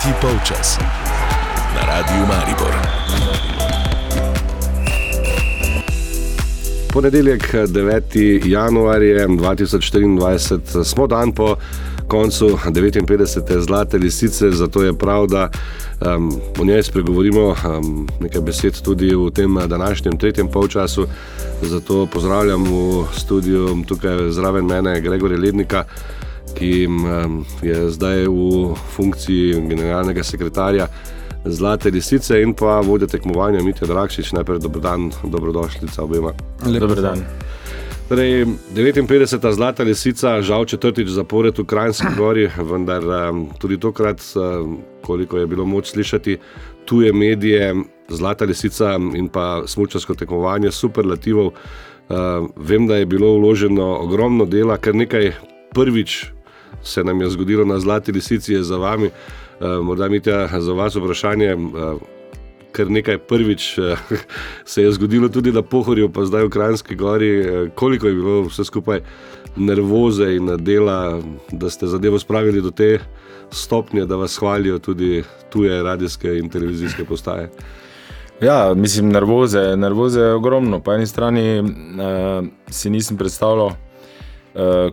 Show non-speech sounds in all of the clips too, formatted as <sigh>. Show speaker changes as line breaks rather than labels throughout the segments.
Tretji polčas na Radiu Maribor.
Ponedeljek 9. januar 2024 smo dan po koncu 59. zlate lisice, zato je prav, da um, o njej spregovorimo um, nekaj besed tudi v tem današnjem tretjem polčasu. Zato pozdravljam v studiu tukaj zraven mene Gregorja Lednika, ki um, je zdaj v funkciji generalnega sekretarja. Zlate lisice in pa vodja tekmovanja Mitja Drakšič, najprej dobrodan, dobrodošlica obema.
Dobro dan.
Torej, 59. zlata lisica, žal četrtič zapored v Krajnski <clears throat> gori, vendar tudi tokrat, koliko je bilo moč slišati, tuje medije, zlata lisica in pa smočarsko tekmovanje, superlativov. Vem, da je bilo vloženo ogromno dela, kar nekaj prvič se nam je zgodilo na zlati lisici, je za vami. Uh, morda imate za vas vprašanje. Uh, Ker nekaj prvič <laughs> se je zgodilo tudi na Pohorju, pa zdaj v Krajnski gori, koliko je bilo vse skupaj nervoze in dela, da ste zadevo spravili do te stopnje, da vas hvalijo tudi tuje radijske in televizijske postaje.
Ja, mislim, nervoze, nervoze je ogromno. Po eni strani uh, si nisem predstavljal,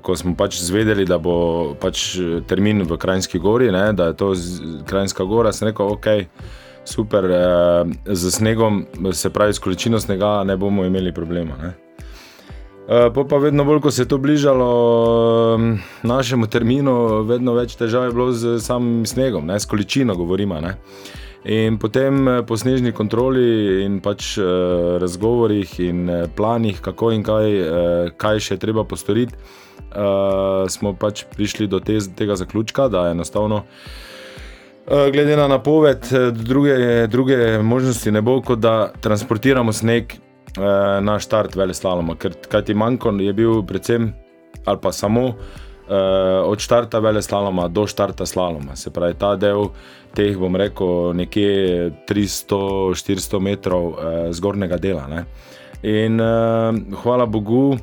ko smo pač zvedeli, da bo pač termin v Krajnski gori, ne, da je to Krajnska gora, sem rekel, ok super, uh, z snegom, se pravi, s količino snega ne bomo imeli problema. Ne? Uh, pa vedno bolj, ko se je to bližalo uh, našemu terminu, vedno več težav je bilo z samim snegom, ne, s količino govorimo. Ne. In potem po snežni kontroli in pač uh, razgovorih in planih, kako in kaj, uh, kaj še treba postoriti, uh, smo pač prišli do te, tega zaključka, da je enostavno. Eh, glede na napoved, eh, druge, druge možnosti ne bo, kot da transportiramo sneg eh, na štart vele slaloma. Ker kaj ti manjko, je bil predvsem ali pa samo od štarta vele slaloma do štarta slaloma. Se pravi, ta del teh, bom rekel, nekje 300-400 metrov zgornjega dela. Ne. In hvala Bogu,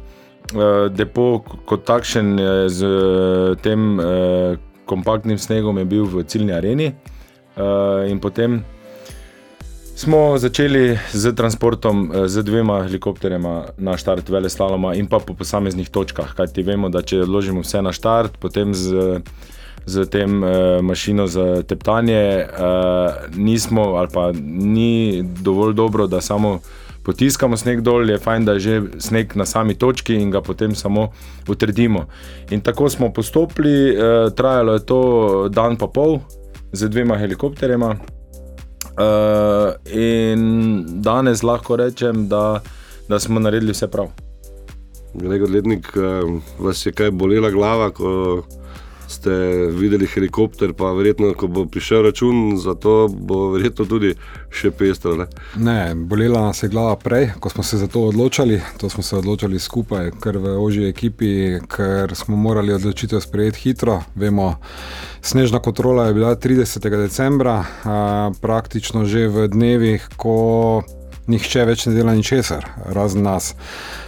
depo kot takšen z tem kompaktnim snegom je bil v ciljni areni. Uh, in potem smo začeli z transportom uh, z dvema helikopterjema na štart Vele Slaloma in pa po posameznih točkah. Kaj ti vemo, da če odložimo vse na štart, potem z, z tem uh, mašino za teptanje, uh, nismo ali pa ni dovolj dobro, da samo potiskamo sneg dol, je fajn, da je že sneg na sami točki in ga potem samo utrdimo. In tako smo postopili, eh, trajalo je to dan pa pol z dvema helikopterjema. Eh, in danes lahko rečem, da, da smo naredili vse prav.
Gregor Lednik, eh, vas je kaj bolela glava, ko ste videli helikopter, pa verjetno, ko bo prišel račun, za to bo verjetno tudi še pestro.
Ne? ne, bolela nas je glava prej, ko smo se za to odločili. To smo se odločili skupaj, ker v ožji ekipi, ker smo morali odločitev sprejeti hitro. Vemo, snežna kontrola je bila 30. decembra, praktično že v dnevih, ko nihče več ne dela ničesar, razen nas.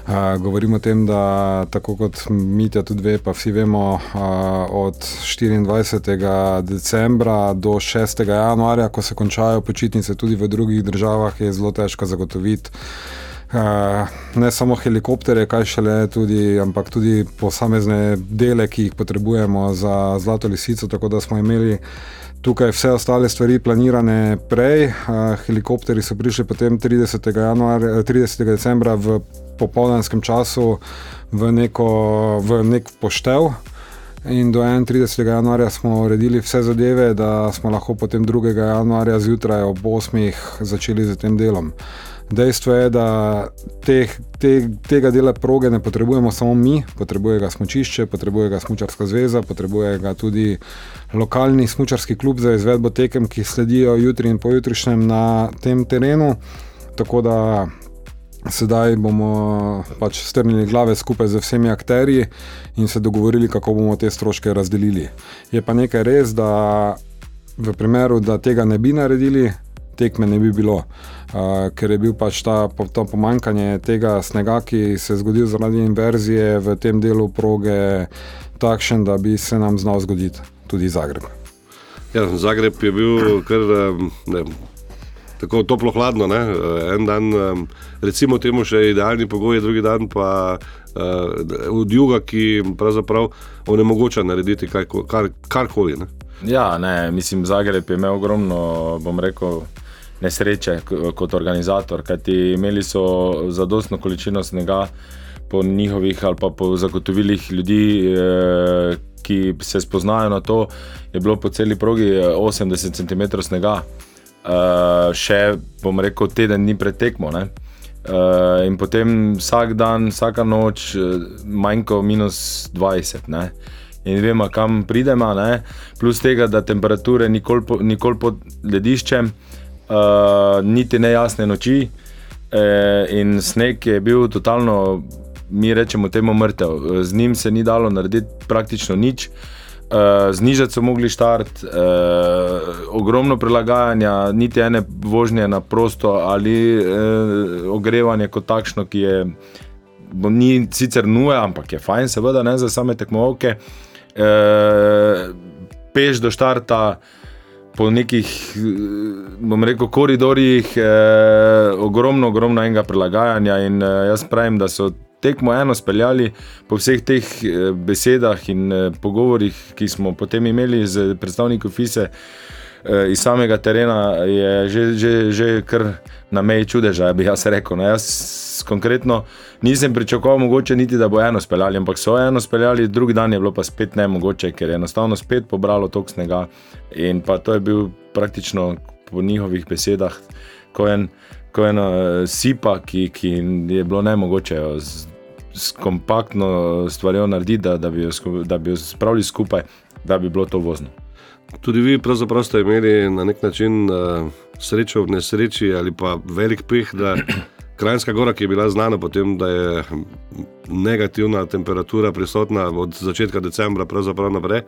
Uh, govorimo o tem, da tako kot mi, tudi ve, pa vsi vemo, uh, od 24. decembra do 6. januarja, ko se končajo počitnice tudi v drugih državah, je zelo težko zagotoviti. Uh, ne samo helikopterje, kaj šele tudi, ampak tudi posamezne dele, ki jih potrebujemo za Zlato lisico. Tako da smo imeli tukaj vse ostale stvari planirane prej. Uh, helikopteri so prišli potem 30. Januar, 30. decembra v popoldanskem času v, neko, v nek poštev. In do 31. januarja smo uredili vse zadeve, da smo lahko potem 2. januarja zjutraj ob 8. začeli z tem delom. Dejstvo je, da teh, te, tega dela proge ne potrebujemo samo mi, potrebuje ga smočišče, potrebuje ga Smučarska zveza, potrebuje ga tudi lokalni smučarski klub za izvedbo tekem, ki sledijo jutri in pojutrišnjem na tem terenu. Tako da sedaj bomo pač strnili glave skupaj z vsemi akterji in se dogovorili, kako bomo te stroške razdelili. Je pa nekaj res, da v primeru, da tega ne bi naredili, tekme ne bi bilo. Uh, ker je bil pač ta, to pomankanje tega snega, ki se je zgodil zaradi inverzije v tem delu proge, takšen, da bi se nam znal zgoditi tudi Zagreb.
Ja, Zagreb je bil kar ne, tako toplo hladno. Ne? En dan, recimo, temu še idealni pogoji, drugi dan pa uh, od juga, ki pravzaprav onemogoča narediti kaj, kar, karkoli. Ne?
Ja, ne, mislim, Zagreb je imel ogromno, bom rekel. Nesreče kot organizator, kajti imeli so zadostno količino snega po njihovih ali pa po zagotovilih ljudi, eh, ki se spoznajo na to, je bilo po celi progi 80 eh, cm snega, uh, še bom rekel, teden dni pred tekmo. Uh, in potem vsak dan, vsaka noč, manjko minus 20. Ne? In vemo, kam pridemo, ne? plus tega, da temperature nikoli, nikoli pod lediščem, uh, niti ne jasne noči. Uh, in sneg je bil totalno mi rečemo temu mrtev. Z njim se ni dalo narediti praktično nič. Uh, znižati so mogli štart, uh, ogromno prilagajanja, niti ene vožnje na prosto ali uh, ogrevanje kot takšno, ki je ni sicer nuja, ampak je fajn, seveda, ne za same tekmovalke. Uh, peš do štarta po nekih, bom rekel, koridorjih, uh, ogromno, ogromno enega prilagajanja in uh, jaz pravim, da so tekmo eno speljali po vseh teh eh, besedah in eh, pogovorih, ki smo potem imeli z predstavniki FISE. Eh, iz samega terena je že, že, že kar na meji čudeža, bi jaz rekel. No, jaz konkretno nisem pričakoval, mogoče niti da bo eno speljali, ampak so eno speljali, drugi dan je bilo pa spet ne mogoče, ker je enostavno spet pobralo tok snega. In pa to je bil praktično po njihovih besedah, ko en ko ena eh, sipa, ki, ki je bilo ne mogoče z kompaktno stvarjo narediti, da, da, bi jo, da bi jo spravili skupaj, da bi bilo to vozno.
Tudi vi, pravzaprav, ste imeli na nek način uh, srečo v nesreči ali pa velik peh, da <clears throat> Krajinska gora, ki je bila znana potem, da je negativna temperatura prisotna od začetka decembra naprej.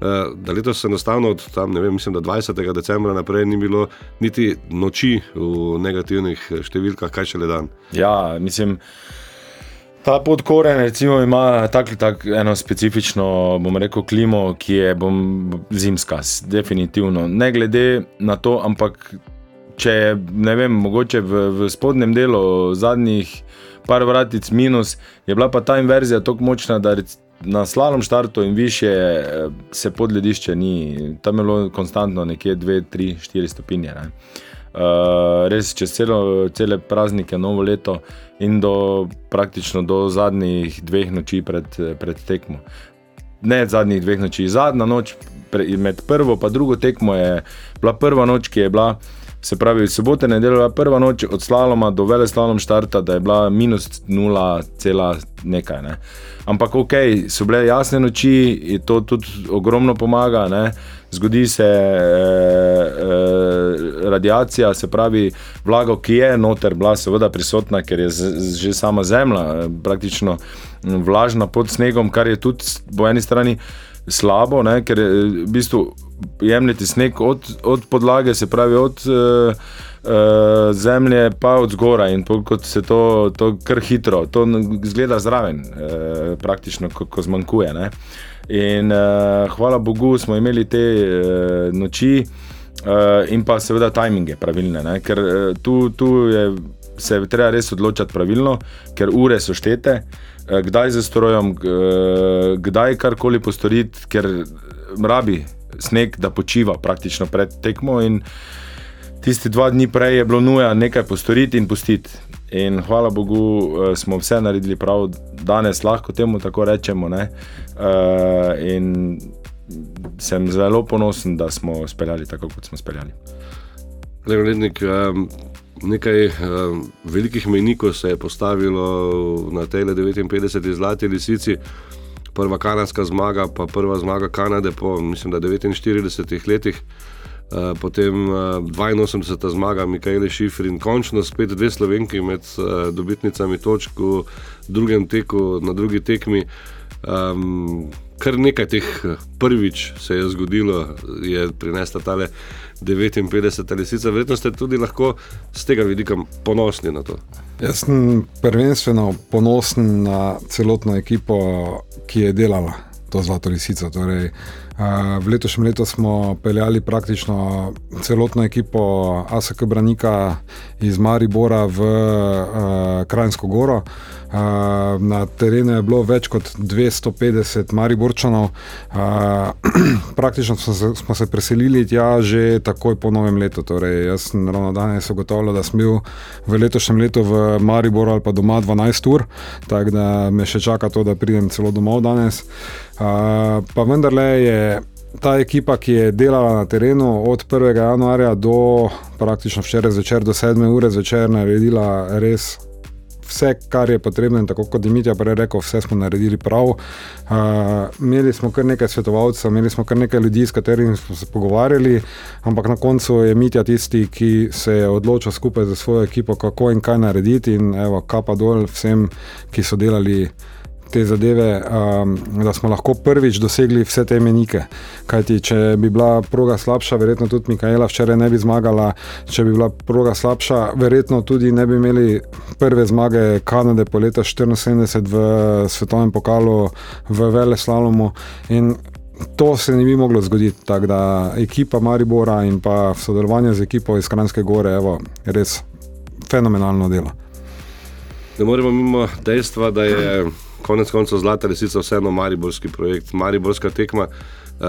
Eh, da letos enostavno od tam, ne vem, mislim, da 20. decembra naprej ni bilo niti noči v negativnih številkah, kaj še le dan.
Ja, mislim. Ta podkoren recimo, ima tako tak, eno specifično, bom rekel, klimo, ki je bom, zimska, definitivno. Ne glede na to, ampak če je, ne vem, mogoče v, v spodnjem delu zadnjih par vratic minus, je bila pa ta inverzija tako močna, da recimo, na slalom štartu in više eh, se pod ledišče ni, tam je bilo konstantno nekje 2, 3, 4 stopinje. Ne. Uh, res čez celo, cele praznike, novo leto in do praktično do zadnjih dveh noči pred, pred tekmo. Ne zadnjih dveh noči, zadnja noč pre, med prvo in drugo tekmo je bila prva noč, ki je bila, se pravi, soboto in nedeljo, prva noč od slaloma do vele slalom štarta, da je bila minus 0, nekaj. Ne. Ampak ok, so bile jasne noči in to tudi ogromno pomaga. Ne. Zgodi se e, e, radiacija, se pravi, vlaga, ki je noter, bila seveda prisotna, ker je z, z, že sama zemlja eh, praktično vlažna pod snegom, kar je tudi po eni strani slabo, ne, ker je v bistvu jemljeti sneg od, od podlage, se pravi od. E, uh, zemlje, pa od zgora in kot se to, to kar hitro, to zgleda zraven, uh, praktično, ko, ko zmanjkuje. Ne? In uh, hvala Bogu, smo imeli te uh, noči uh, in pa seveda tajminge pravilne, ne? ker uh, tu, tu je, se je treba res odločiti pravilno, ker ure so štete. Kdaj za strojem, kdaj karkoli postoriti, ker rabi sneg, da počiva praktično pred tekmo. In, uh, tisti dva dni prej je bilo nuja nekaj postoriti in pustiti. In hvala Bogu, uh, smo vse naredili prav, danes lahko temu tako rečemo. Uh, in sem zelo ponosen, da smo speljali tako, kot smo speljali.
Um, nekaj velikih menikov se je postavilo na tej 59 zlati lisici. Prva kanadska zmaga, pa prva zmaga Kanade po mislim, 49 letih. Eh, potem uh, eh, 82. zmaga Mikaela Šifr in končno spet dve slovenki med uh, dobitnicami točk v drugem teku, na drugi tekmi. Um, kar nekaj teh prvič se je zgodilo, je prinesla tale 59 ali sicer. Verjetno ste tudi lahko z tega vidika ponosni na to.
Jaz sem prvenstveno ponosen na celotno ekipo, ki je delala to zlato lisico. Torej, v letošnjem letu smo peljali praktično celotno ekipo ASK Branika iz Maribora v Krajinsko goro. Na terenu je bilo več kot 250 Mariborčanov, <clears throat> praktično smo se, smo se preselili tja že takoj po novem letu. Torej, jaz sem ravno danes ugotovil, da sem bil v letošnjem letu v Mariboru ali pa doma 12 ur, tako da me še čaka to, da pridem celo domov danes. Pa vendarle je ta ekipa, ki je delala na terenu od 1. januarja do praktično včeraj zvečer, do 7. ure zvečer, naredila res vse, kar je potrebno. Tako kot Dimitri prej rekel, vse smo naredili prav. Uh, imeli smo kar nekaj svetovalcev, imeli smo kar nekaj ljudi, s katerimi smo se pogovarjali, ampak na koncu je Mitja tisti, ki se je odločil skupaj z svojo ekipo, kako in kaj narediti. In evo, kapa dol vsem, ki so delali te zadeve, um, da smo lahko prvič dosegli vse te menike. Kajti, če bi bila proga slabša, verjetno tudi Mikaela včeraj ne bi zmagala. Če bi bila proga slabša, verjetno tudi ne bi imeli prve zmage Kanade po leta 1974 v svetovnem pokalu v Vele Slalomu. In to se ne bi moglo zgoditi. Tako da ekipa Maribora in pa sodelovanje z ekipo iz Kranjske gore, evo, res fenomenalno delo.
Ne moremo mimo dejstva, da je konec koncev zlata resnica vseeno mariborski projekt. Mariborska tekma uh,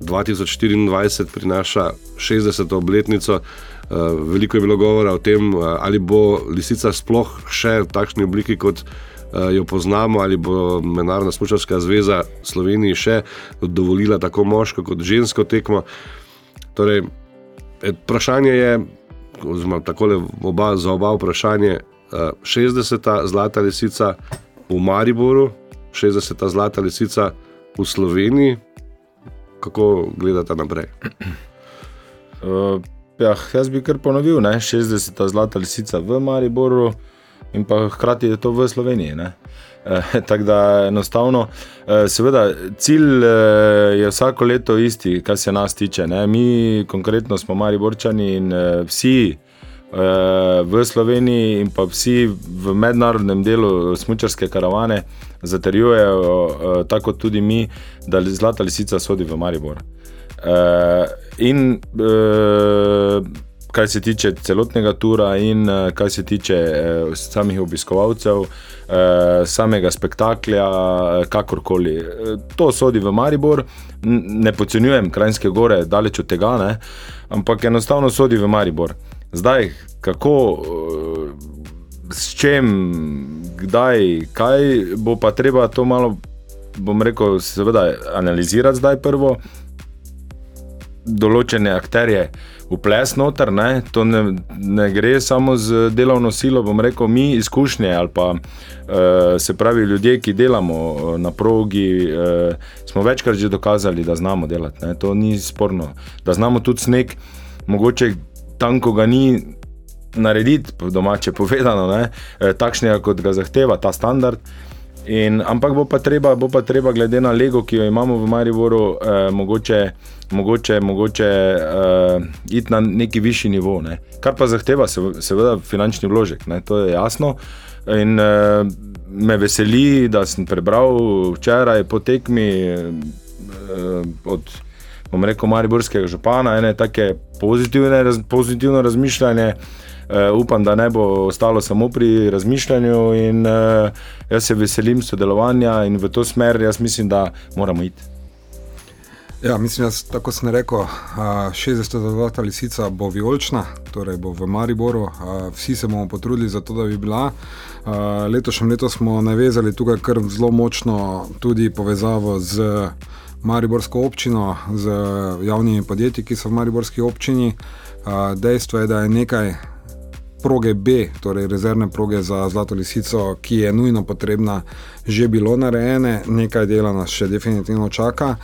2024 prinaša 60. obletnico. Uh, veliko je bilo govora o tem, uh, ali bo lisica sploh še v takšni obliki, kot jo poznamo, ali bo Mednarodna smočarska zveza Sloveniji še dovolila tako moško kot žensko tekmo. Torej, vprašanje je, oziroma tako le za oba vprašanje, uh, 60. zlata lisica v Mariboru, 60. zlata lisica v Sloveniji, kako gledate naprej?
Uh, <clears throat> ja, jaz bi kar ponovil, ne? 60. zlata lisica v Mariboru in pa hkrati je to v Sloveniji. E, <laughs> Tako da enostavno, e, seveda, cilj e, je vsako leto isti, kar se nas tiče. Ne? Mi, konkretno, smo Mariborčani in e, vsi v Sloveniji in pa vsi v mednarodnem delu smočarske karavane zaterjujejo, tako tudi mi, da zlata lisica sodi v Maribor. In kar se tiče celotnega tura, in kar se tiče samih obiskovalcev, samega spektakla, kakorkoli. To sodi v Maribor, ne podcenjujem Krajinske gore, daleč od tega, ne? ampak enostavno sodi v Maribor. Zdaj, kako, s čim, kdaj, kaj bo pa treba to malo, bom rekel, seveda, analizirati zdaj prvo. Določene akterje vples noter, ne? to ne, ne gre samo z delovno silo, bom rekel, mi izkušnje ali pa uh, se pravi ljudje, ki delamo na progi, smo večkrat že dokazali, da znamo delati, ne? to ni sporno. Da znamo tudi sneg, mogoče tam, ko ga ni narediti, domače povedano, ne, eh, takšnega, kot ga zahteva ta standard. In, ampak bo pa, treba, bo pa treba, glede na lego, ki jo imamo v Mariboru, eh, mogoče, mogoče, mogoče eh, iti na neki višji nivo. Ne. Kar pa zahteva, seveda, finančni vložek, ne, to je jasno. In eh, me veseli, da sem prebral včeraj po tekmi eh, od bom rekel, mariborskega župana, ene take pozitivne, raz, pozitivno razmišljanje. Uh, upam, da ne bo ostalo samo pri razmišljanju, in uh, jaz se veselim sodelovanja in v to smer, jaz mislim, da moramo iti.
Ja, mislim, jaz, tako sem rekel, uh, 60. lisica bo vijolična, torej bo v Mariboru. Uh, vsi se bomo potrudili za to, da bi bila. Uh, letošnjem letu smo navezali tukaj kar zelo močno tudi povezavo z. Mariborsko občino z javnimi podjetji, ki so v Mariborski občini. Dejstvo je, da je nekaj proge B, torej rezervne proge za Zlato lisico, ki je nujno potrebna, že bilo narejene, nekaj dela nas še definitivno čaka.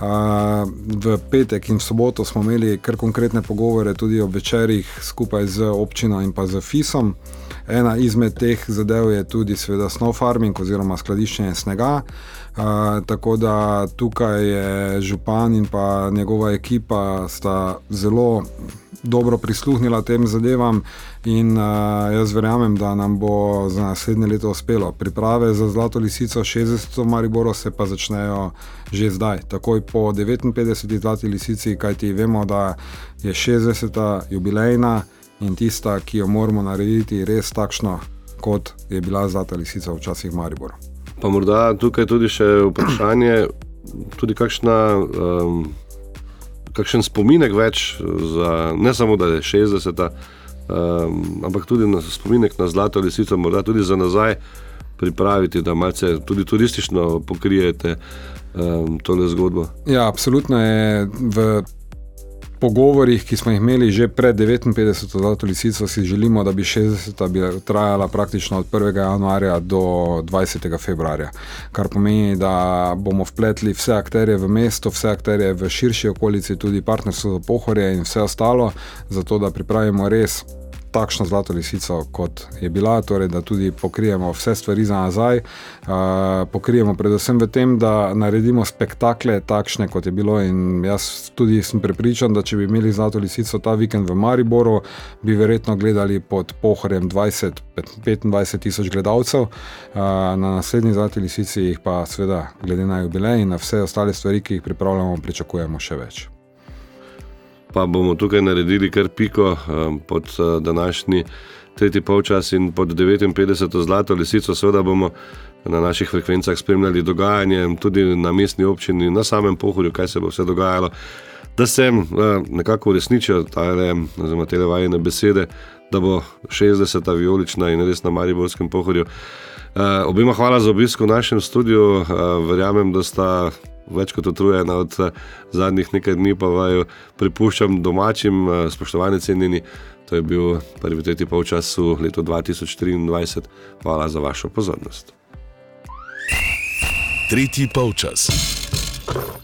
V petek in v soboto smo imeli kar konkretne pogovore tudi o večerjih skupaj z občino in pa z FISom. Ena izmed teh zadev je tudi seveda snow farming oziroma skladiščenje snega. Uh, tako da tukaj je župan in pa njegova ekipa sta zelo dobro prisluhnila tem zadevam in uh, jaz verjamem, da nam bo za naslednje leto uspelo. Priprave za Zlato lisico 60. Mariboro se pa začnejo že zdaj, takoj po 59. Zlati lisici, kajti vemo, da je 60. jubilejna in tista, ki jo moramo narediti res takšno, kot je bila Zlata lisica včasih v Mariboru.
Pa morda tukaj tudi še vprašanje, tudi kakšna. Um, kakšen spominek več, za, ne samo da je 60, um, ampak tudi na spominek na zlato lisico, morda tudi za nazaj pripraviti, da malce tudi turistično pokrijete um, tole zgodbo.
Ja, absolutno je v pogovorih, ki smo jih imeli že pred 59. zlato lisico, si želimo, da bi 60. bi trajala praktično od 1. januarja do 20. februarja. Kar pomeni, da bomo vpletli vse akterje v mesto, vse akterje v širši okolici, tudi partnerstvo za pohorje in vse ostalo, zato da pripravimo res takšno zlato lisico, kot je bila, torej da tudi pokrijemo vse stvari za nazaj. Uh, pokrijemo predvsem v tem, da naredimo spektakle takšne, kot je bilo. In jaz tudi sem prepričan, da če bi imeli zlato lisico ta vikend v Mariboru, bi verjetno gledali pod pohorjem 20-25 tisoč gledalcev, uh, na naslednji zlati lisici jih pa seveda, glede na jubilej in na vse ostale stvari, ki jih pripravljamo, pričakujemo še več
pa bomo tukaj naredili kar piko um, pod uh, današnji tretji polčas in pod 59. zlato lisico. Seveda bomo na naših frekvencah spremljali dogajanje tudi na mestni občini, na samem pohorju, kaj se bo vse dogajalo. Da se uh, nekako uresničijo te vajene besede, da bo 60. vijolična in res na Mariborskem pohorju. Uh, obima hvala za obisk v našem studiu. Uh, verjamem, da sta več kot utrujena od eh, zadnjih nekaj dni, pa vaju pripuščam domačim, eh, spoštovani cenjeni. To je bil prvi tretji polčas v letu 2023. Hvala za vašo pozornost.
Tretji polčas.